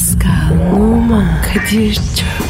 Pascal, Oman, Kadir çok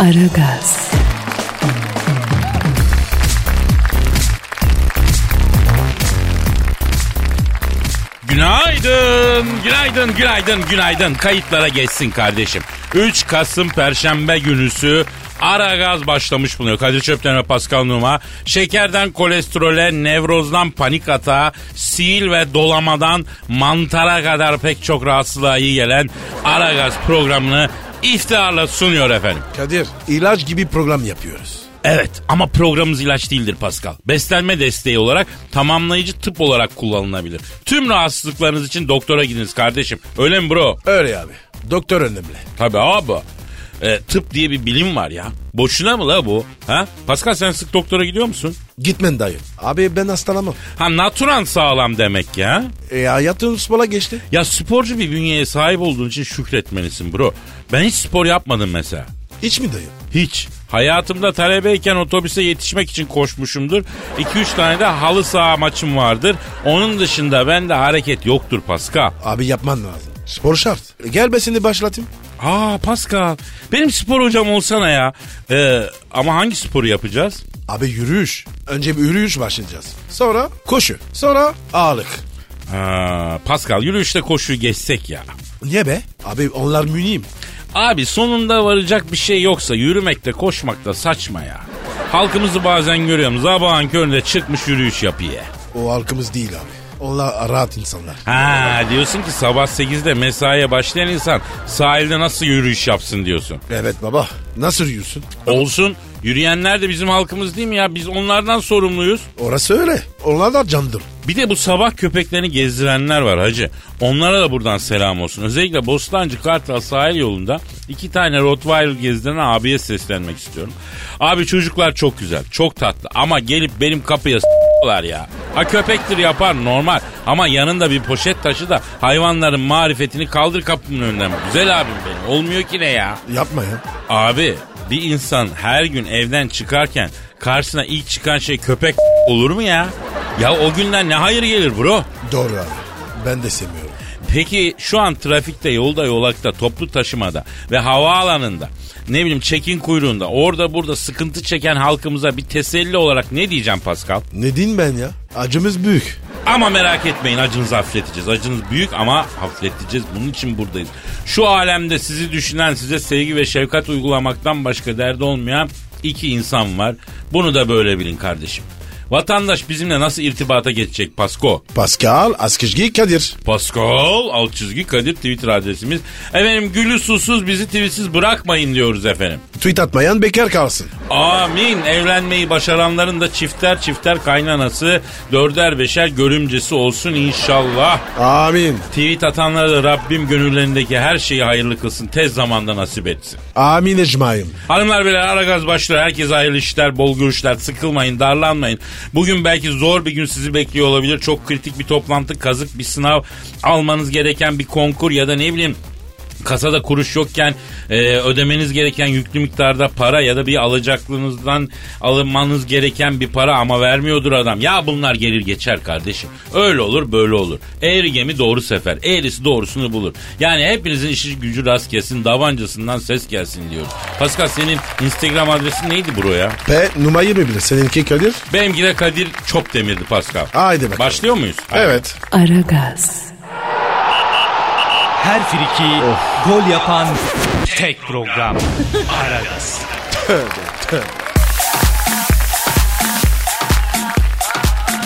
Aragaz, Günaydın, günaydın, günaydın, günaydın. Kayıtlara geçsin kardeşim. 3 Kasım Perşembe günüsü ara gaz başlamış bulunuyor. Kadir Çöpten ve Pascal Numa. Şekerden kolesterole, nevrozdan panik atağa, sil ve dolamadan mantara kadar pek çok rahatsızlığa iyi gelen ara gaz programını iftiharla sunuyor efendim. Kadir ilaç gibi program yapıyoruz. Evet ama programımız ilaç değildir Pascal. Beslenme desteği olarak tamamlayıcı tıp olarak kullanılabilir. Tüm rahatsızlıklarınız için doktora gidiniz kardeşim. Öyle mi bro? Öyle abi. Doktor önemli. Tabii abi. E, tıp diye bir bilim var ya. Boşuna mı la bu? Ha? Pascal sen sık doktora gidiyor musun? Gitmen dayı. Abi ben hastalanmam. Ha naturan sağlam demek ya. E hayatın spola geçti. Ya sporcu bir bünyeye sahip olduğun için şükretmelisin bro. Ben hiç spor yapmadım mesela. Hiç mi dayı? Hiç. Hayatımda talebeyken otobüse yetişmek için koşmuşumdur. 2-3 tane de halı saha maçım vardır. Onun dışında bende hareket yoktur Pascal. Abi yapman lazım. Spor şart. E, gel ben seni başlatayım. Aa Pascal benim spor hocam olsana ya. Ee, ama hangi sporu yapacağız? Abi yürüyüş. Önce bir yürüyüş başlayacağız. Sonra koşu. Sonra ağırlık. Ha, Pascal yürüyüşte koşuyu geçsek ya. Niye be? Abi onlar mühim. Abi sonunda varacak bir şey yoksa yürümekte koşmakta saçma ya. Halkımızı bazen görüyorum sabahın köründe çıkmış yürüyüş yapıyor. O halkımız değil abi. Onlar rahat insanlar. Ha diyorsun ki sabah 8'de mesaiye başlayan insan sahilde nasıl yürüyüş yapsın diyorsun. Evet baba. Nasıl yürüyorsun? Olsun yürüyenler de bizim halkımız değil mi ya? Biz onlardan sorumluyuz. Orası öyle. Onlar da candır. Bir de bu sabah köpeklerini gezdirenler var hacı. Onlara da buradan selam olsun. Özellikle Bostancı Kartal sahil yolunda iki tane Rottweiler gezdiren abiye seslenmek istiyorum. Abi çocuklar çok güzel, çok tatlı ama gelip benim kapıya s**lar ya. Ha köpektir yapar normal ama yanında bir poşet taşı da hayvanların marifetini kaldır kapımın önünden. Güzel abim benim olmuyor ki ne ya? Yapma ya. Abi bir insan her gün evden çıkarken karşısına ilk çıkan şey köpek olur mu ya? Ya o günden ne hayır gelir bro? Doğru abi. Ben de sevmiyorum. Peki şu an trafikte, yolda, yolakta, toplu taşımada ve havaalanında ne bileyim çekin kuyruğunda orada burada sıkıntı çeken halkımıza bir teselli olarak ne diyeceğim Pascal? Ne diyeyim ben ya? Acımız büyük. Ama merak etmeyin acınızı hafifleteceğiz. Acınız büyük ama hafifleteceğiz. Bunun için buradayız. Şu alemde sizi düşünen, size sevgi ve şefkat uygulamaktan başka derdi olmayan iki insan var. Bunu da böyle bilin kardeşim. Vatandaş bizimle nasıl irtibata geçecek Pasko? Pascal Askışgi Kadir. Pascal alt çizgi Kadir Twitter adresimiz. Efendim gülü susuz bizi tweetsiz bırakmayın diyoruz efendim. Tweet atmayan bekar kalsın. Amin. Evlenmeyi başaranların da çifter çifter kaynanası, dörder beşer görümcesi olsun inşallah. Amin. Tweet atanlara da Rabbim gönüllerindeki her şeyi hayırlı kılsın. Tez zamanda nasip etsin. Amin ecmaim. Hanımlar beyler ara gaz başlıyor. Herkese hayırlı işler, bol görüşler. Sıkılmayın, darlanmayın. Bugün belki zor bir gün sizi bekliyor olabilir. Çok kritik bir toplantı, kazık bir sınav, almanız gereken bir konkur ya da ne bileyim kasada kuruş yokken e, ödemeniz gereken yüklü miktarda para ya da bir alacaklığınızdan alınmanız gereken bir para ama vermiyordur adam. Ya bunlar gelir geçer kardeşim. Öyle olur böyle olur. Eğri gemi doğru sefer. Eğrisi doğrusunu bulur. Yani hepinizin işi gücü rast gelsin. Davancasından ses gelsin diyoruz. Pascal senin Instagram adresin neydi bro ya? P numara 21. Seninki Kadir? Benimki de Kadir Çopdemir'di Pascal. Haydi bakalım. Başlıyor muyuz? Haydi. Evet. Aragaz, Her friki gol yapan tek program. Aragaz.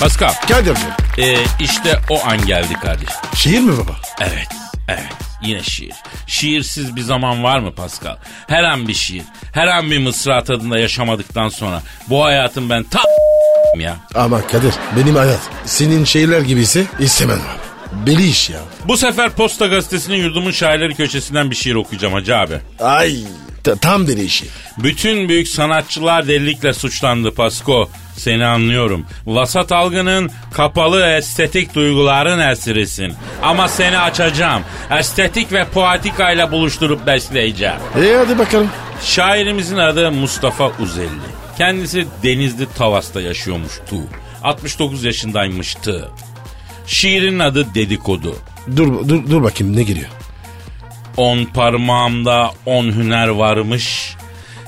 Pascal Kadir'cim. e, işte o an geldi kardeşim. Şiir mi baba? Evet, evet. Yine şiir. Şiirsiz bir zaman var mı Pascal? Her an bir şiir. Her an bir mısra tadında yaşamadıktan sonra bu hayatın ben ta ya. Ama Kadir benim hayat senin şeyler gibisi istemem abi. Beli iş ya. Bu sefer Posta Gazetesi'nin yurdumun şairleri köşesinden bir şiir okuyacağım Hacı abi. Ay ta- tam deli işi. Bütün büyük sanatçılar delilikle suçlandı Pasko. Seni anlıyorum. Vasat algının kapalı estetik duyguların esirisin. Ama seni açacağım. Estetik ve poetikayla buluşturup besleyeceğim. E hadi bakalım. Şairimizin adı Mustafa Uzelli. Kendisi Denizli Tavas'ta yaşıyormuştu. 69 yaşındaymıştı. Şiirin adı Dedikodu. Dur dur dur bakayım ne geliyor. On parmağımda on hüner varmış.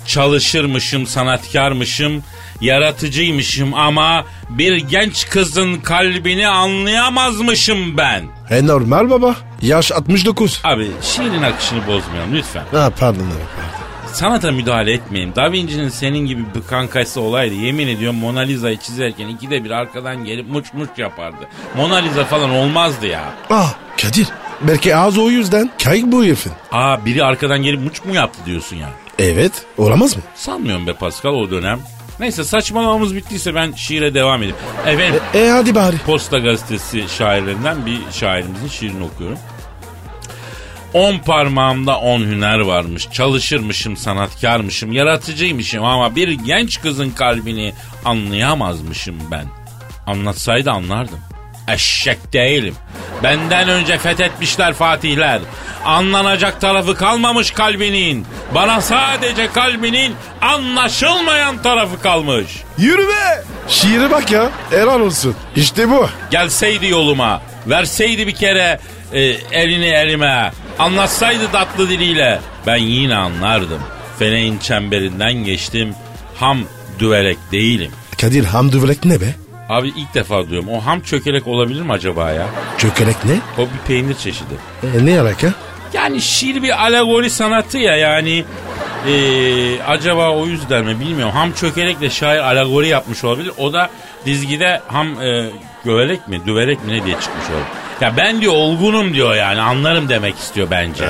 Çalışırmışım, sanatkarmışım, yaratıcıymışım ama bir genç kızın kalbini anlayamazmışım ben. E normal baba. Yaş 69. Abi şiirin akışını bozmayalım lütfen. Ha pardon abi. pardon. Sanata müdahale etmeyin. Da Vinci'nin senin gibi bir kankası olaydı. Yemin ediyorum Mona Lisa'yı çizerken ikide bir arkadan gelip muç muç yapardı. Mona Lisa falan olmazdı ya. Ah Kadir. Belki ağzı o yüzden kayık bu herifin. Aa biri arkadan gelip muç mu yaptı diyorsun ya. Evet. Olamaz mı? Sanmıyorum be Pascal o dönem. Neyse saçmalamamız bittiyse ben şiire devam edeyim. Efendim E hadi bari. Posta Gazetesi şairlerinden bir şairimizin şiirini okuyorum. On parmağımda on hüner varmış. Çalışırmışım, sanatkarmışım, yaratıcıymışım ama bir genç kızın kalbini anlayamazmışım ben. Anlatsaydı anlardım. Eşek değilim. Benden önce fethetmişler fatihler. Anlanacak tarafı kalmamış kalbinin. Bana sadece kalbinin anlaşılmayan tarafı kalmış. Yürü be. Şiire bak ya. Helal olsun. İşte bu. Gelseydi yoluma, verseydi bir kere e, elini elime, anlatsaydı tatlı diliyle ben yine anlardım. Feneğin çemberinden geçtim, ham düvelek değilim. Kadir hamdüvelek ne be? Abi ilk defa diyorum o ham çökelek olabilir mi acaba ya? Çökelek ne? O bir peynir çeşidi. E, ne alaka? Yani şiir bir alegori sanatı ya yani e, acaba o yüzden mi bilmiyorum. Ham çökelekle şair alegori yapmış olabilir. O da dizgide ham e, gövelek mi düverek mi ne diye çıkmış olabilir. Ya ben diyor olgunum diyor yani anlarım demek istiyor bence.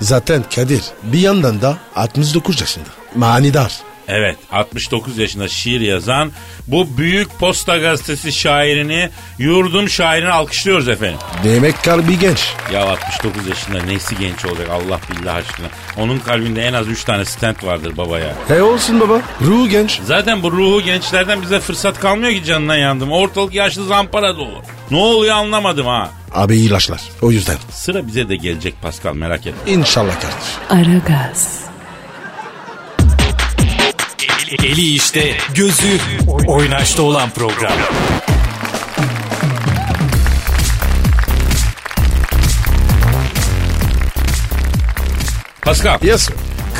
Zaten Kadir bir yandan da 69 yaşında. Manidar. Evet 69 yaşında şiir yazan bu büyük posta gazetesi şairini yurdum şairini alkışlıyoruz efendim. Demek kalbi genç. Ya 69 yaşında nesi genç olacak Allah billah aşkına. Onun kalbinde en az 3 tane stent vardır baba ya. E olsun baba. Ruhu genç. Zaten bu ruhu gençlerden bize fırsat kalmıyor ki canına yandım. Ortalık yaşlı zampara dolu. Ne oluyor anlamadım ha. Abi ilaçlar. O yüzden. Sıra bize de gelecek Pascal merak etme. İnşallah kardeş. Aragaz, Eli işte, gözü oynaşta olan program. Pascal, Yes.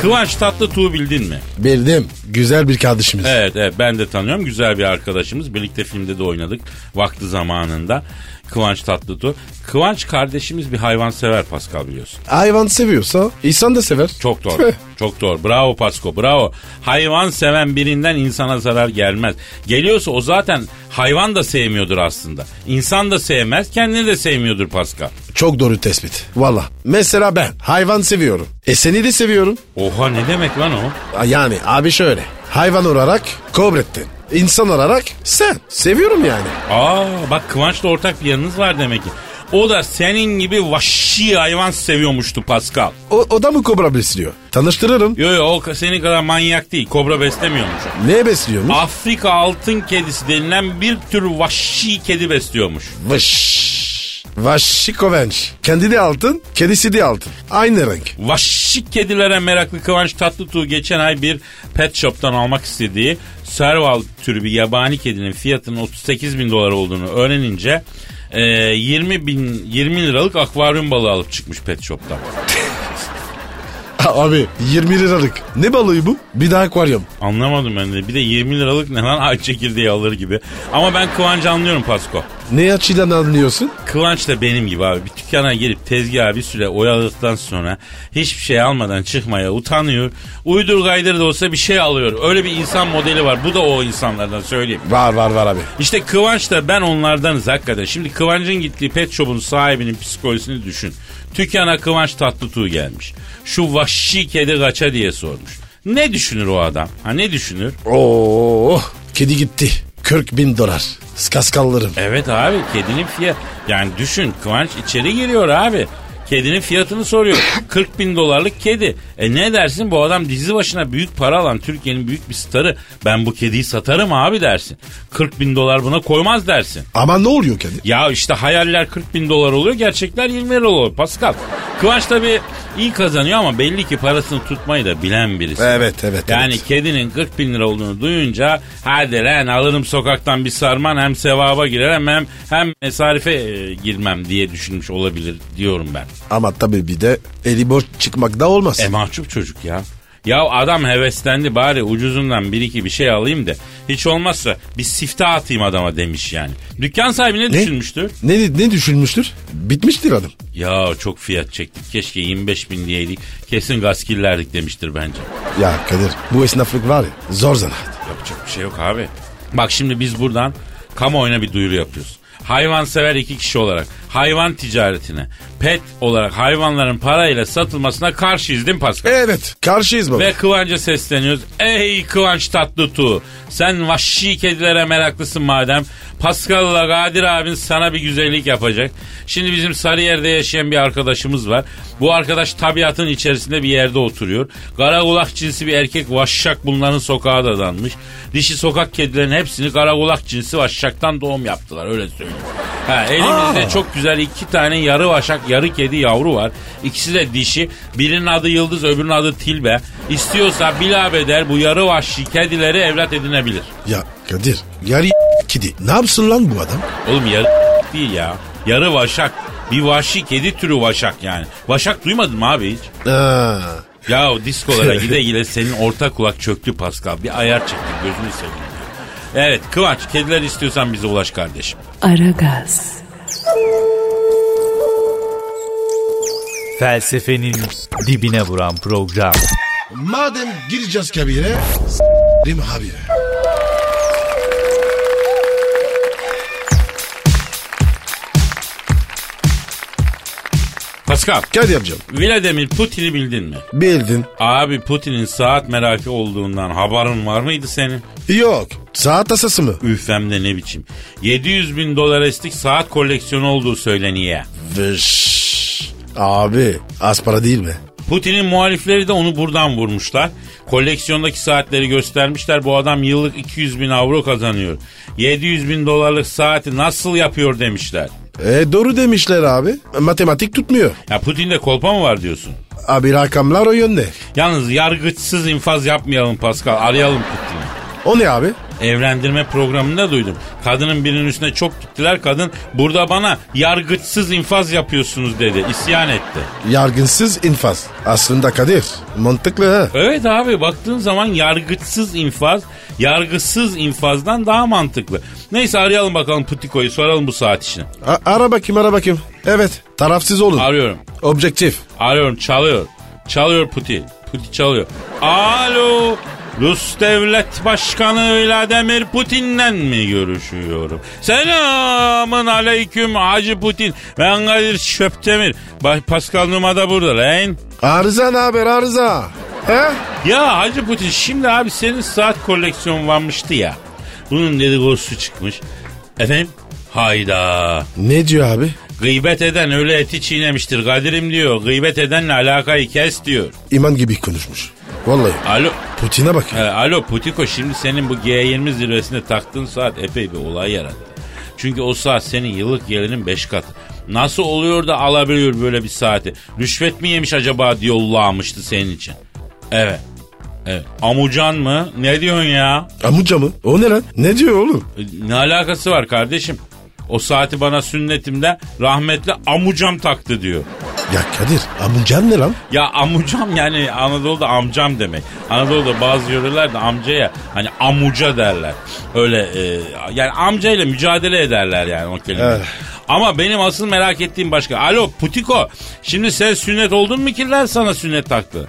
Kıvanç Tatlıtuğ'u bildin mi? Bildim. Güzel bir kardeşimiz. Evet, evet ben de tanıyorum. Güzel bir arkadaşımız. Birlikte filmde de oynadık vakti zamanında. Kıvanç Tatlıtuğ. Kıvanç kardeşimiz bir hayvan sever Pascal biliyorsun. Hayvan seviyorsa insan da sever. Çok doğru. Çok doğru. Bravo Pasko. Bravo. Hayvan seven birinden insana zarar gelmez. Geliyorsa o zaten hayvan da sevmiyordur aslında. İnsan da sevmez, kendini de sevmiyordur Pascal. Çok doğru tespit. Valla. Mesela ben hayvan seviyorum. E seni de seviyorum. Oha ne demek lan o? Yani abi şöyle. Hayvan olarak Kobrettin. İnsan olarak sen. Seviyorum yani. Aa bak Kıvanç'la ortak bir yanınız var demek ki. O da senin gibi vahşi hayvan seviyormuştu Pascal. O, o da mı kobra besliyor? Tanıştırırım. Yo yo o senin kadar manyak değil. Kobra beslemiyormuş. Ne besliyormuş? Afrika altın kedisi denilen bir tür vahşi kedi besliyormuş. Vış. Vahşi kovenç. Kendi de altın, kedisi de altın. Aynı renk. Vahşi kedilere meraklı Kıvanç Tatlıtuğ geçen ay bir pet shop'tan almak istediği Serval türü bir yabani kedinin fiyatının 38 bin dolar olduğunu öğrenince e, 20 bin 20 liralık akvaryum balığı alıp çıkmış pet shop'tan. Abi 20 liralık. Ne balığı bu? Bir daha akvaryum. Anlamadım ben de. Bir de 20 liralık ne lan ağaç çekirdeği alır gibi. Ama ben Kıvanç'ı anlıyorum Pasko. Ne açıdan anlıyorsun? Kıvanç da benim gibi abi. Bir dükkana girip tezgaha bir süre oyaladıktan sonra hiçbir şey almadan çıkmaya utanıyor. Uydur gaydır da olsa bir şey alıyor. Öyle bir insan modeli var. Bu da o insanlardan söyleyeyim. Var var var abi. İşte Kıvanç da ben onlardanız hakikaten. Şimdi Kıvanç'ın gittiği pet shop'un sahibinin psikolojisini düşün. Dükkana Kıvanç Tatlıtuğ gelmiş. Şu vahşi kedi kaça diye sormuş. Ne düşünür o adam? Ha ne düşünür? Oo, kedi gitti. 40 bin dolar. Kaskallarım. Evet abi kedinin fiyat. Yani düşün Kıvanç içeri giriyor abi. Kedinin fiyatını soruyor. 40 bin dolarlık kedi. E ne dersin bu adam dizi başına büyük para alan Türkiye'nin büyük bir starı. Ben bu kediyi satarım abi dersin. 40 bin dolar buna koymaz dersin. Ama ne oluyor Kadir? Ya işte hayaller 40 bin dolar oluyor gerçekler 20 lira oluyor Pascal. Kıvanç tabii iyi kazanıyor ama belli ki parasını tutmayı da bilen birisi. Evet evet. Yani evet. kedinin 40 bin lira olduğunu duyunca hadi lan alırım sokaktan bir sarman hem sevaba girerim hem, hem mesarife e, girmem diye düşünmüş olabilir diyorum ben. Ama tabii bir de eli boş çıkmak da olmaz. E mahcup çocuk ya. Ya adam heveslendi bari ucuzundan bir iki bir şey alayım da hiç olmazsa bir sifte atayım adama demiş yani. Dükkan sahibi ne, Ne? düşünmüştür? Ne, ne düşünmüştür? Bitmiştir adam. Ya çok fiyat çektik keşke 25 bin diyeydik kesin gaskillerdik demiştir bence. Ya Kadir bu esnaflık var ya zor zanaat. Yapacak bir şey yok abi. Bak şimdi biz buradan kamuoyuna bir duyuru yapıyoruz. Hayvansever iki kişi olarak hayvan ticaretine, pet olarak hayvanların parayla satılmasına karşıyız değil mi Pascal? Evet karşıyız baba. Ve Kıvanç'a sesleniyoruz. Ey Kıvanç Tatlıtuğ sen vahşi kedilere meraklısın madem. Pascal'la Kadir abin sana bir güzellik yapacak. Şimdi bizim Sarıyer'de yaşayan bir arkadaşımız var. Bu arkadaş tabiatın içerisinde bir yerde oturuyor. Kara kulak cinsi bir erkek vahşak bunların sokağa dadanmış. Dişi sokak kedilerin hepsini kara kulak cinsi vahşaktan doğum yaptılar öyle söyleyeyim. Ha, elimizde çok güzel iki tane yarı vaşak yarı kedi yavru var. İkisi de dişi. Birinin adı Yıldız öbürünün adı Tilbe. İstiyorsa bilabeder bu yarı vahşi kedileri evlat edinebilir. Ya Kadir yarı kedi. Ne yapsın lan bu adam? Oğlum yarı değil ya. Yarı vaşak. Bir vahşi kedi türü vaşak yani. Vaşak duymadın mı abi hiç? Ha. Ya o diskolara gide gide senin orta kulak çöktü Pascal. Bir ayar çekti gözünü seveyim. Evet Kıvanç kediler istiyorsan bize ulaş kardeşim. Aragaz, Felsefenin dibine vuran program. Madem gireceğiz kabire s**rim habire. Pascal, Kadir'cim Vladimir Putin'i bildin mi? bildin. Abi Putin'in saat merakı olduğundan haberin var mıydı senin? Yok saat asası mı? Üf hem de ne biçim. 700 bin dolar estik saat koleksiyonu olduğu söyleniyor. Vış. Abi az para değil mi? Putin'in muhalifleri de onu buradan vurmuşlar. Koleksiyondaki saatleri göstermişler. Bu adam yıllık 200 bin avro kazanıyor. 700 bin dolarlık saati nasıl yapıyor demişler. E doğru demişler abi. Matematik tutmuyor. Ya Putin'de kolpa mı var diyorsun? Abi rakamlar o yönde. Yalnız yargıçsız infaz yapmayalım Pascal. Arayalım Putin'i. O ne abi? Evlendirme programında duydum. Kadının birinin üstüne çok gittiler. Kadın burada bana yargıçsız infaz yapıyorsunuz dedi. İsyan etti. Yargınsız infaz. Aslında Kadir mantıklı ha. Evet abi baktığın zaman yargıçsız infaz, yargısız infazdan daha mantıklı. Neyse arayalım bakalım Putiko'yu soralım bu saat işini. A- ara bakayım ara bakayım. Evet tarafsız olun. Arıyorum. Objektif. Arıyorum çalıyor. Çalıyor Putin. Putin çalıyor. Alo. Rus Devlet Başkanı Vladimir Putin'le mi görüşüyorum? Selamın aleyküm Hacı Putin. Ben Kadir Şöptemir. Bak Pascal Numa da burada lan. Arıza ne haber arıza? He? Ya Hacı Putin şimdi abi senin saat koleksiyonu varmıştı ya. Bunun dedikodusu çıkmış. Efendim? Hayda. Ne diyor abi? Gıybet eden öyle eti çiğnemiştir Kadir'im diyor. Gıybet edenle alakayı kes diyor. İman gibi konuşmuş. Vallahi. Alo. Putin'e bak. He, alo Putiko şimdi senin bu G20 zirvesinde taktığın saat epey bir olay yarattı. Çünkü o saat senin yıllık gelinin 5 katı. Nasıl oluyor da alabiliyor böyle bir saati? Rüşvet mi yemiş acaba diye yollamıştı senin için. Evet. Evet. Amucan mı? Ne diyorsun ya? Amuca mı? O ne lan? Ne diyor oğlum? E, Ne alakası var kardeşim? O saati bana sünnetimde rahmetli amucam taktı diyor. Ya Kadir amucan ne lan? Ya amucam yani Anadolu'da amcam demek. Anadolu'da bazı yörelerde amcaya hani amuca derler. Öyle e, yani amcayla mücadele ederler yani o kelime. Eh. Ama benim asıl merak ettiğim başka. Alo Putiko şimdi sen sünnet oldun mu ki lan sana sünnet taktı?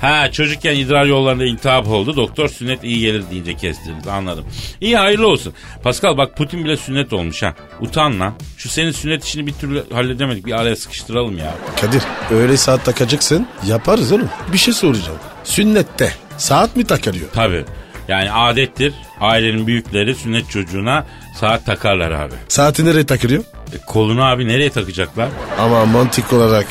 Ha çocukken idrar yollarında iltihap oldu. Doktor sünnet iyi gelir deyince kestirdi. Anladım. İyi hayırlı olsun. Pascal bak Putin bile sünnet olmuş ha. Utan lan. Şu senin sünnet işini bir türlü halledemedik. Bir araya sıkıştıralım ya. Kadir öyle saat takacaksın yaparız oğlum. Bir şey soracağım. Sünnette saat mi takılıyor? Tabii. Yani adettir ailenin büyükleri sünnet çocuğuna saat takarlar abi. Saati nereye takılıyor? E, kolunu abi nereye takacaklar? Ama mantık olarak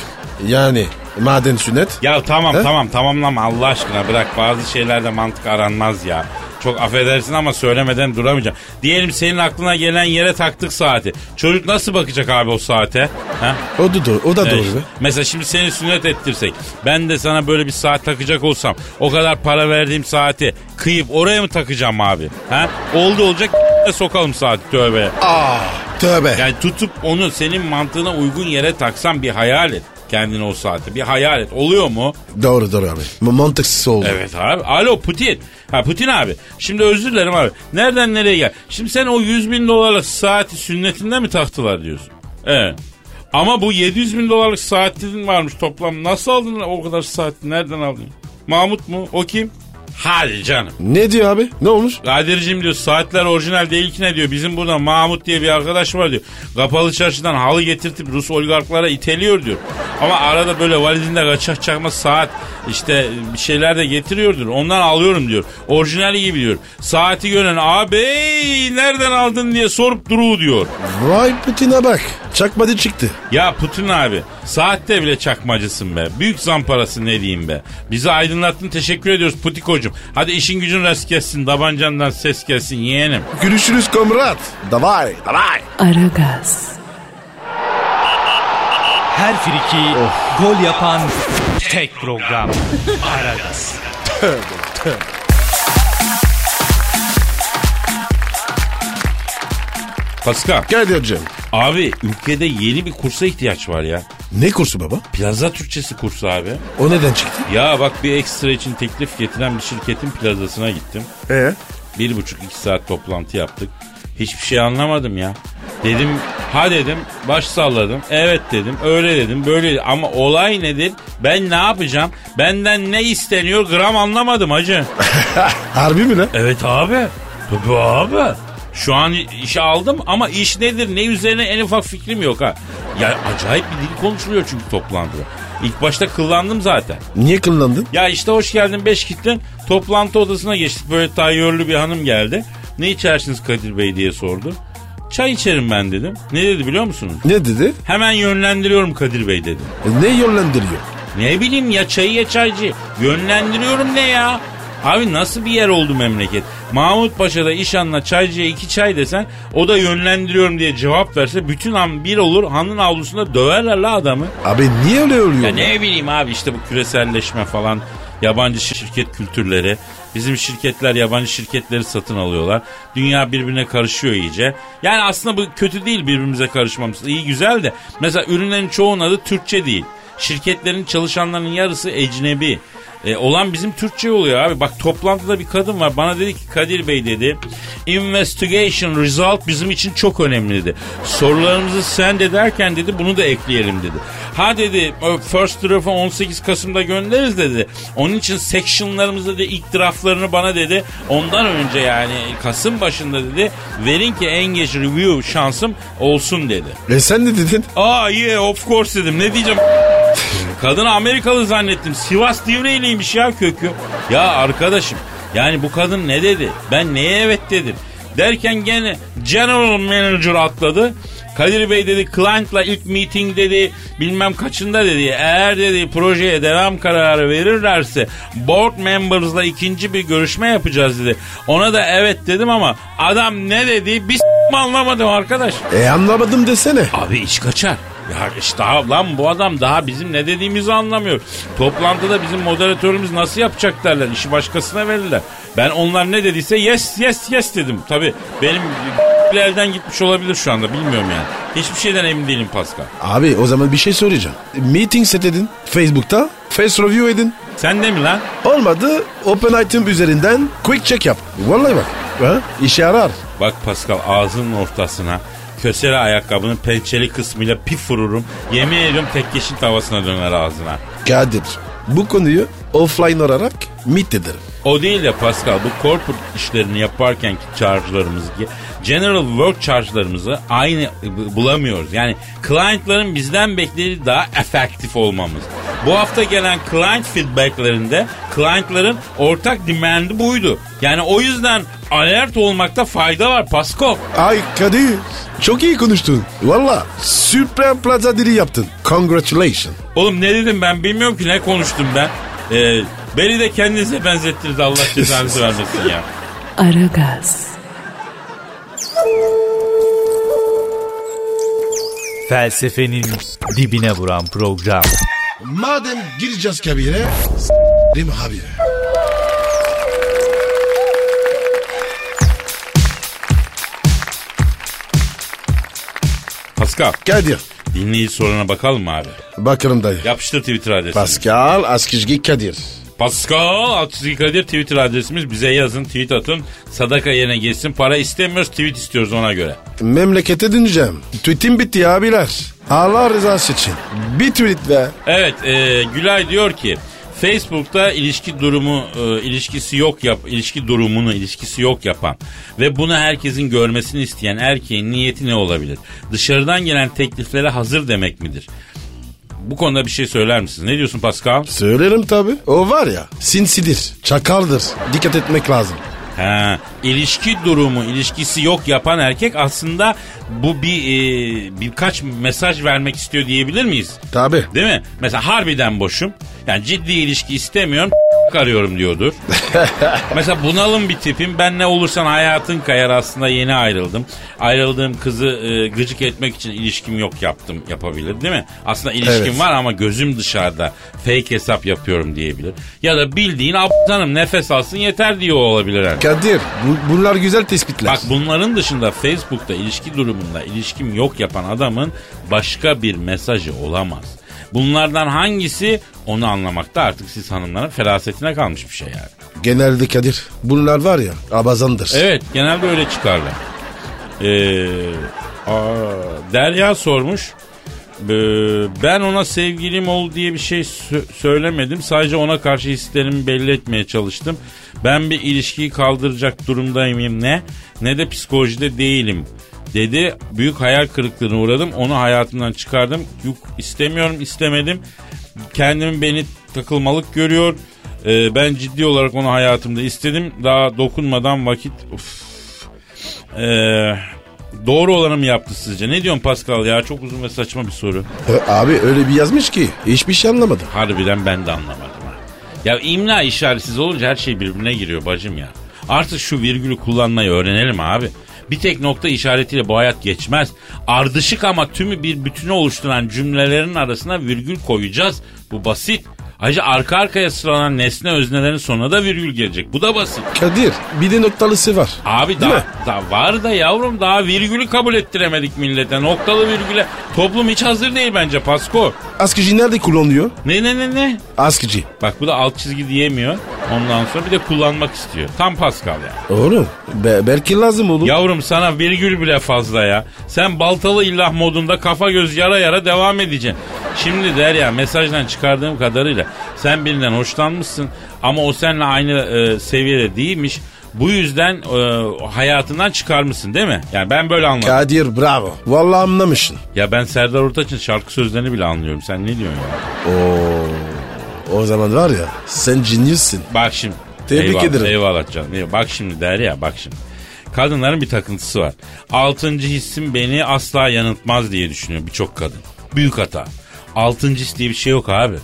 yani maden sünnet. Ya tamam He? tamam tamamlama Allah aşkına bırak bazı şeylerde mantık aranmaz ya. Çok affedersin ama söylemeden duramayacağım. Diyelim senin aklına gelen yere taktık saati. Çocuk nasıl bakacak abi o saate? Ha? O da doğru. O da doğru. Mesela şimdi seni sünnet ettirsek ben de sana böyle bir saat takacak olsam o kadar para verdiğim saati kıyıp oraya mı takacağım abi? Ha? Oldu olacak sokalım saati tövbe. Aa, tövbe. Yani tutup onu senin mantığına uygun yere taksan bir hayal et kendini o saate. Bir hayal et. Oluyor mu? Doğru doğru abi. Mantıksız oldu. Evet abi. Alo Putin. Ha Putin abi. Şimdi özür dilerim abi. Nereden nereye gel? Şimdi sen o 100 bin dolarlık saati sünnetinde mi taktılar diyorsun? Evet. Ama bu 700 bin dolarlık saatin varmış toplam. Nasıl aldın o kadar saati? Nereden aldın? Mahmut mu? O kim? Hadi canım. Ne diyor abi? Ne olmuş? Kadir'cim diyor saatler orijinal değil ki ne diyor. Bizim burada Mahmut diye bir arkadaş var diyor. Kapalı çarşıdan halı getirtip Rus oligarklara iteliyor diyor. Ama arada böyle valizinde kaçak çakma saat işte bir şeyler de getiriyordur. Ondan alıyorum diyor. Orijinali gibi diyor. Saati gören abi nereden aldın diye sorup duru diyor. Vay Putin'e bak. Çakmadı çıktı. Ya Putin abi saatte bile çakmacısın be. Büyük zamparası ne diyeyim be. Bizi aydınlattın teşekkür ediyoruz Putiko'cum. Hadi işin gücün rast gelsin. Tabancandan ses gelsin yeğenim. Görüşürüz komrat. Davay. Davay. Aragaz, Her friki gol yapan tek program. Aragaz. Pascal. Kadir'cim. Abi ülkede yeni bir kursa ihtiyaç var ya. Ne kursu baba? Plaza Türkçesi kursu abi. O neden çıktı? Ya bak bir ekstra için teklif getiren bir şirketin plazasına gittim. Ee? Bir buçuk iki saat toplantı yaptık. Hiçbir şey anlamadım ya. Dedim ha dedim baş salladım. Evet dedim öyle dedim böyle dedim. Ama olay nedir? Ben ne yapacağım? Benden ne isteniyor gram anlamadım hacı. Harbi mi lan? Evet abi. Tabii abi. Şu an işe aldım ama iş nedir ne üzerine en ufak fikrim yok ha. Ya acayip bir dil konuşuluyor çünkü toplantıda. İlk başta kıllandım zaten. Niye kıllandın? Ya işte hoş geldin beş gittin. Toplantı odasına geçtik. Böyle tayyörlü bir hanım geldi. Ne içersiniz Kadir Bey diye sordu. Çay içerim ben dedim. Ne dedi biliyor musunuz? Ne dedi? Hemen yönlendiriyorum Kadir Bey dedi. E, ne yönlendiriyor? Ne bileyim ya çayı ya çaycı. Yönlendiriyorum ne ya? Abi nasıl bir yer oldu memleket? Mahmut Paşa'da iş anla çaycıya iki çay desen o da yönlendiriyorum diye cevap verse bütün han bir olur hanın avlusunda döverler la adamı. Abi niye öyle oluyor? Ya ne bileyim abi işte bu küreselleşme falan yabancı şirket kültürleri. Bizim şirketler yabancı şirketleri satın alıyorlar. Dünya birbirine karışıyor iyice. Yani aslında bu kötü değil birbirimize karışmamız. İyi güzel de. Mesela ürünlerin çoğunun adı Türkçe değil. Şirketlerin çalışanlarının yarısı ecnebi. E, olan bizim Türkçe oluyor abi. Bak toplantıda bir kadın var. Bana dedi ki Kadir Bey dedi. Investigation result bizim için çok önemli dedi. Sorularımızı sen de derken dedi bunu da ekleyelim dedi. Ha dedi first draft'ı 18 Kasım'da göndeririz dedi. Onun için section'larımızda da ilk draftlarını bana dedi. Ondan önce yani Kasım başında dedi. Verin ki engage review şansım olsun dedi. E sen ne dedin? Aa yeah of course dedim. Ne diyeceğim? Kadını Amerikalı zannettim. Sivas Divriği'liymiş ya kökü. Ya arkadaşım yani bu kadın ne dedi? Ben neye evet dedim? Derken gene General Manager atladı. Kadir Bey dedi client'la ilk meeting dedi bilmem kaçında dedi. Eğer dedi projeye devam kararı verirlerse board members'la ikinci bir görüşme yapacağız dedi. Ona da evet dedim ama adam ne dedi bir s- anlamadım arkadaş. E anlamadım desene. Abi iş kaçar. Ya işte lan bu adam daha bizim ne dediğimizi anlamıyor. Toplantıda bizim moderatörümüz nasıl yapacak derler. İşi başkasına verirler. Ben onlar ne dediyse yes yes yes dedim. Tabii benim elden gitmiş olabilir şu anda bilmiyorum yani. Hiçbir şeyden emin değilim Pascal. Abi o zaman bir şey soracağım. Meeting set edin. Facebook'ta. Face review edin. Sen de mi lan? Olmadı open item üzerinden quick check yap. Vallahi bak. Ha? İşe yarar. Bak Pascal ağzının ortasına kösele ayakkabının pençeli kısmıyla pif vururum. Yemin ediyorum tek yeşil tavasına döner ağzına. Kadir bu konuyu offline olarak meet ederim. O değil de Pascal bu corporate işlerini yaparkenki charge'larımızı general work charge'larımızı aynı bulamıyoruz. Yani client'ların bizden beklediği daha efektif olmamız. Bu hafta gelen client feedbacklerinde clientların ortak demandı buydu. Yani o yüzden alert olmakta fayda var Pasko. Ay Kadir çok iyi konuştun. Valla süper plaza dili yaptın. Congratulations. Oğlum ne dedim ben bilmiyorum ki ne konuştum ben. Ee, beni de kendinize benzettiniz Allah cezanızı vermesin ya. Aragaz, Felsefenin dibine vuran program. Madem gireceğiz kabire s**rim abi. Pascal Kadir. dinleyici soruna bakalım mı abi? Bakalım dayı. Yapıştır Twitter adresini. Pascal Askizgi Kadir. Pascal Atkizgi Kadir Twitter adresimiz. Bize yazın tweet atın. Sadaka yerine geçsin. Para istemiyoruz tweet istiyoruz ona göre. Memlekete döneceğim. Tweetim bitti abiler. Allah rızası için. Bir tweet ver. Evet e, Gülay diyor ki Facebook'ta ilişki durumu e, ilişkisi yok yap ilişki durumunu ilişkisi yok yapan ve bunu herkesin görmesini isteyen erkeğin niyeti ne olabilir? Dışarıdan gelen tekliflere hazır demek midir? Bu konuda bir şey söyler misiniz? Ne diyorsun Pascal? Söylerim tabi. O var ya sinsidir, çakaldır. Dikkat etmek lazım. Ha, ilişki durumu, ilişkisi yok yapan erkek aslında bu bir e, birkaç mesaj vermek istiyor diyebilir miyiz? Tabi. Değil mi? Mesela harbiden boşum. Yani ciddi ilişki istemiyorum. Arıyorum diyordur. Mesela bunalım bir tipim. Ben ne olursan hayatın kayar aslında yeni ayrıldım. Ayrıldığım kızı e, gıcık etmek için ilişkim yok yaptım yapabilir değil mi? Aslında ilişkim Evet. var ama gözüm dışarıda. Fake hesap yapıyorum diyebilir. Ya da bildiğin aptanım nefes alsın yeter diyor olabilir. Yani. Kadir bu, bunlar güzel tespitler. Bak bunların dışında Facebook'ta ilişki durumunda ilişkim yok yapan adamın başka bir mesajı olamaz. Bunlardan hangisi onu anlamakta artık siz hanımların ferasetine kalmış bir şey yani. Genelde Kadir bunlar var ya abazandır. Evet genelde öyle çıkarlar. Ee, aa, Derya sormuş. Ee, ben ona sevgilim ol diye bir şey sö- söylemedim. Sadece ona karşı hislerimi belli etmeye çalıştım. Ben bir ilişkiyi kaldıracak durumdayım ne? Ne de psikolojide değilim dedi. Büyük hayal kırıklığına uğradım. Onu hayatımdan çıkardım. Yok istemiyorum istemedim. Kendimi beni takılmalık görüyor. Ee, ben ciddi olarak onu hayatımda istedim. Daha dokunmadan vakit... Uf. Ee, doğru olanı mı yaptı sizce? Ne diyorsun Pascal ya? Çok uzun ve saçma bir soru. E, Abi öyle bir yazmış ki hiçbir şey anlamadım. Harbiden ben de anlamadım ha. Ya imla işaretsiz olunca her şey birbirine giriyor bacım ya. Artık şu virgülü kullanmayı öğrenelim abi. Bir tek nokta işaretiyle bu hayat geçmez. Ardışık ama tümü bir bütünü oluşturan cümlelerin arasına virgül koyacağız. Bu basit. Ayrıca arka arkaya sıralanan nesne öznelerin sonuna da virgül gelecek. Bu da basit. Kadir bir de noktalısı var. Abi daha, daha var da yavrum daha virgülü kabul ettiremedik millete. Noktalı virgüle toplum hiç hazır değil bence Pasko. Askıcı nerede kullanılıyor? Ne ne ne ne? Askıcı. Bak bu da alt çizgi diyemiyor. Ondan sonra bir de kullanmak istiyor. Tam Pascal ya. Oğlum be- belki lazım oğlum. Yavrum sana virgül bile fazla ya. Sen baltalı illah modunda kafa göz yara yara devam edeceksin. Şimdi Derya mesajdan çıkardığım kadarıyla sen birinden hoşlanmışsın ama o seninle aynı e, seviyede değilmiş. Bu yüzden e, hayatından çıkarmışsın değil mi? Yani ben böyle anladım. Kadir bravo. Vallahi anlamışsın. ya ben Serdar Ortaç'ın şarkı sözlerini bile anlıyorum. Sen ne diyorsun ya? Oo. O zaman var ya sen genius'sin. Bak şimdi. Tebrik eyvallah, ederim. Eyvallah canım. eyvallah. Bak şimdi Derya bak şimdi. Kadınların bir takıntısı var. Altıncı hissim beni asla yanıltmaz diye düşünüyor birçok kadın. Büyük hata. Altıncı his diye bir şey yok abi.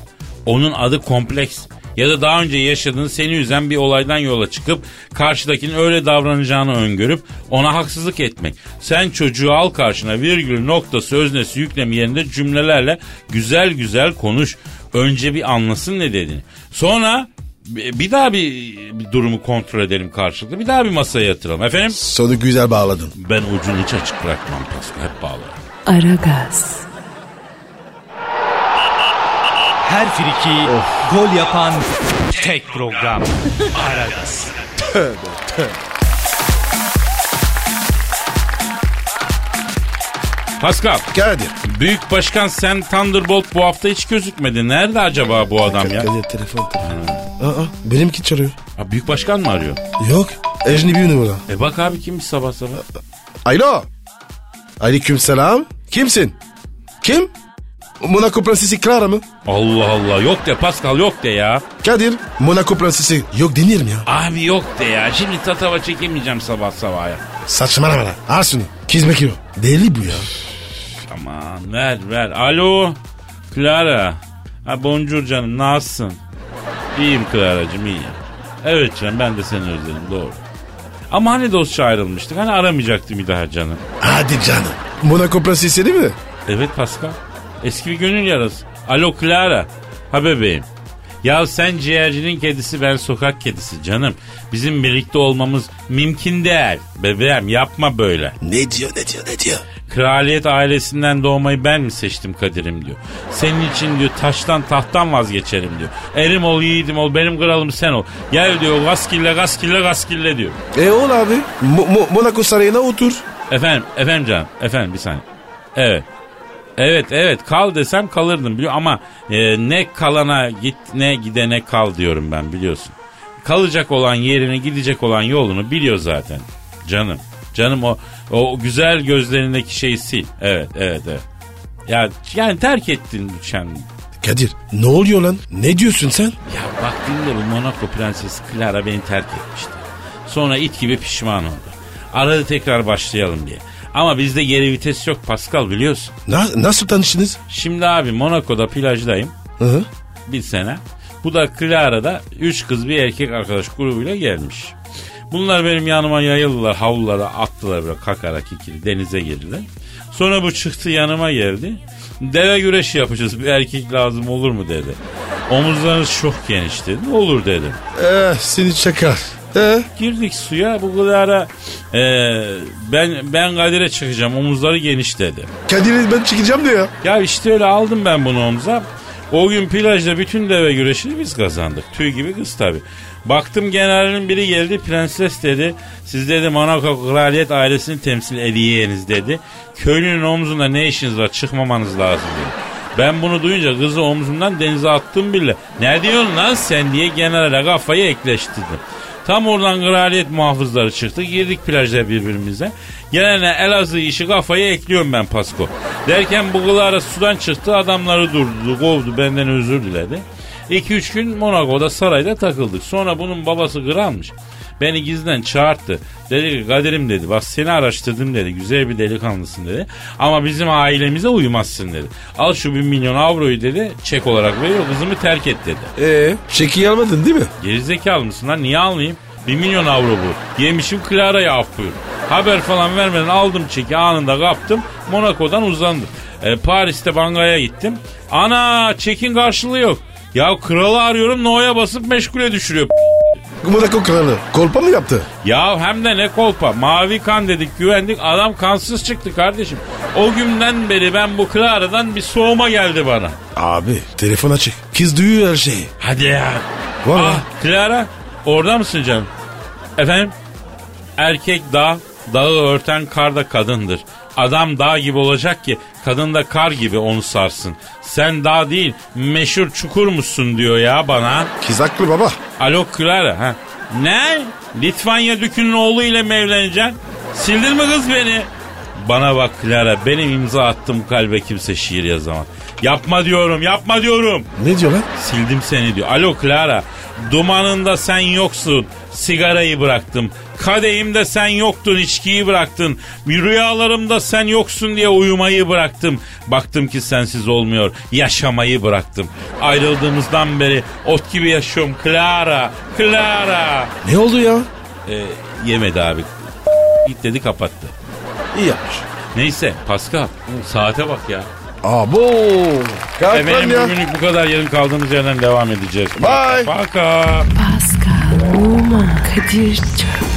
Onun adı kompleks. Ya da daha önce yaşadığın seni üzen bir olaydan yola çıkıp karşıdakinin öyle davranacağını öngörüp ona haksızlık etmek. Sen çocuğu al karşına virgül noktası öznesi yüklemi yerinde cümlelerle güzel güzel konuş. Önce bir anlasın ne dediğini. Sonra bir daha bir, bir durumu kontrol edelim karşılıklı. Bir daha bir masaya yatıralım. Efendim? Sonu güzel bağladın. Ben ucunu hiç açık bırakmam Pascal. Hep bağlarım. Aragaz, Her friki gol yapan tek program. Aragaz. Pascal, Kadir. Büyük Başkan Sen Thunderbolt bu hafta hiç gözükmedi. Nerede acaba bu adam ya? Kadir telefon telefon. Aa, benimki çalıyor. Ha, Büyük Başkan mı arıyor? Yok. Ejni bir numara. E bak abi kimmiş sabah sabah? Alo. Aleyküm selam. Kimsin? Kim? Monaco prensesi Clara mı? Allah Allah yok de Pascal yok de ya. Kadir Monaco prensesi yok denir mi ya? Abi yok de ya. Şimdi tatava çekemeyeceğim sabah sabah ya. Saçmalama lan. Al şunu. Kizme kilo. Deli bu ya. Aman ver ver. Alo. Clara. Ha boncuk canım nasılsın? İyiyim Clara'cığım iyiyim. Evet canım ben de seni özledim doğru. Ama hani dostça ayrılmıştık. Hani aramayacaktım bir daha canım. Hadi canım. Monaco prensesi değil mi? Evet Pascal. Eski bir gönül yarası. Alo Clara. Ha bebeğim. Ya sen ciğercinin kedisi ben sokak kedisi canım. Bizim birlikte olmamız mümkün değil. Bebeğim yapma böyle. Ne diyor ne diyor ne diyor? Kraliyet ailesinden doğmayı ben mi seçtim Kadir'im diyor. Senin için diyor taştan tahttan vazgeçerim diyor. Erim ol yiğidim ol benim kralım sen ol. Gel diyor gaskille gaskille gaskille diyor. E ol abi. Mo- Mo- Monaco sarayına otur. Efendim efendim canım efendim bir saniye. Evet. Evet evet kal desem kalırdım biliyor ama e, ne kalana git ne gidene kal diyorum ben biliyorsun. Kalacak olan yerini gidecek olan yolunu biliyor zaten canım. Canım o o güzel gözlerindeki şeyi sil. Evet evet evet. Ya yani terk ettin sen. Kadir ne oluyor lan? Ne diyorsun sen? Ya bak dinle bu Monaco prensesi Clara beni terk etmişti. Sonra it gibi pişman oldu. Aradı tekrar başlayalım diye. Ama bizde geri vites yok Pascal biliyorsun. Na- nasıl tanıştınız? Şimdi abi Monaco'da plajdayım Hı hı. bir sene. Bu da Clara'da üç kız bir erkek arkadaş grubuyla gelmiş. Bunlar benim yanıma yayıldılar havlulara attılar böyle kakara kikiri denize girdiler. Sonra bu çıktı yanıma geldi. Deve güreşi yapacağız bir erkek lazım olur mu dedi. Omuzlarınız çok geniş dedi. Olur dedim. Eh seni çakar. Eh Girdik suya bu Clara e, ben ben Kadir'e çıkacağım omuzları geniş dedi. Kadir'i ben çıkacağım diyor ya. Ya işte öyle aldım ben bunu omuza. O gün plajda bütün deve güreşini biz kazandık. Tüy gibi kız tabi. Baktım generalin biri geldi prenses dedi. Siz dedi Monaco kraliyet ailesini temsil ediyeniz dedi. Köylünün omzunda ne işiniz var çıkmamanız lazım dedi. Ben bunu duyunca kızı omzumdan denize attım bile. Ne diyorsun lan sen diye generale kafayı ekleştirdim. Tam oradan kraliyet muhafızları çıktı. Girdik plajda birbirimize. Gelene Elazığ işi kafayı ekliyorum ben Pasko. Derken bu Clara sudan çıktı. Adamları durdu, kovdu. Benden özür diledi. 2-3 gün Monaco'da sarayda takıldık. Sonra bunun babası kralmış. Beni gizden çağırdı. Dedi ki Kadir'im dedi bak seni araştırdım dedi. Güzel bir delikanlısın dedi. Ama bizim ailemize uymazsın dedi. Al şu bir milyon avroyu dedi. Çek olarak veriyor kızımı terk et dedi. Ee, çeki almadın değil mi? Gerizekalı mısın lan niye almayayım? Bir milyon avro bu. Yemişim Clara'ya af buyur. Haber falan vermeden aldım çeki anında kaptım. Monaco'dan uzandım. E, Paris'te bankaya gittim. Ana çekin karşılığı yok. Ya kralı arıyorum No'ya basıp meşgule düşürüyor. Monaco kralı. Kolpa mı yaptı? Ya hem de ne kolpa. Mavi kan dedik güvendik adam kansız çıktı kardeşim. O günden beri ben bu Clara'dan bir soğuma geldi bana. Abi telefon açık. Kız duyuyor her şeyi. Hadi ya. Valla. Ah, Clara orada mısın canım? Efendim? Erkek dağ, dağı örten kar da kadındır. Adam dağ gibi olacak ki kadın da kar gibi onu sarsın. Sen dağ değil meşhur çukur musun diyor ya bana. Kız haklı baba. Alo Clara ha. Ne? Litvanya dükünün oğlu ile mi evleneceksin? Sildin mi kız beni? Bana bak Clara benim imza attığım kalbe kimse şiir yazamaz. Yapma diyorum yapma diyorum. Ne diyor lan? Sildim seni diyor. Alo Clara. Dumanında sen yoksun. Sigarayı bıraktım. Kadehimde sen yoktun. içkiyi bıraktın. Rüyalarımda sen yoksun diye uyumayı bıraktım. Baktım ki sensiz olmuyor. Yaşamayı bıraktım. Ayrıldığımızdan beri ot gibi yaşıyorum. Clara. Clara. Ne oldu ya? Ee, yemedi abi. Git dedi kapattı. İyi yapmış. Neyse Pascal saate bak ya. Abo. Kalk Efendim ya. bugünlük bu kadar yarın kaldığımız yerden devam edeceğiz. Bye. Paka. Pascal, Oman, Kadir çok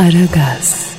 Aragaz.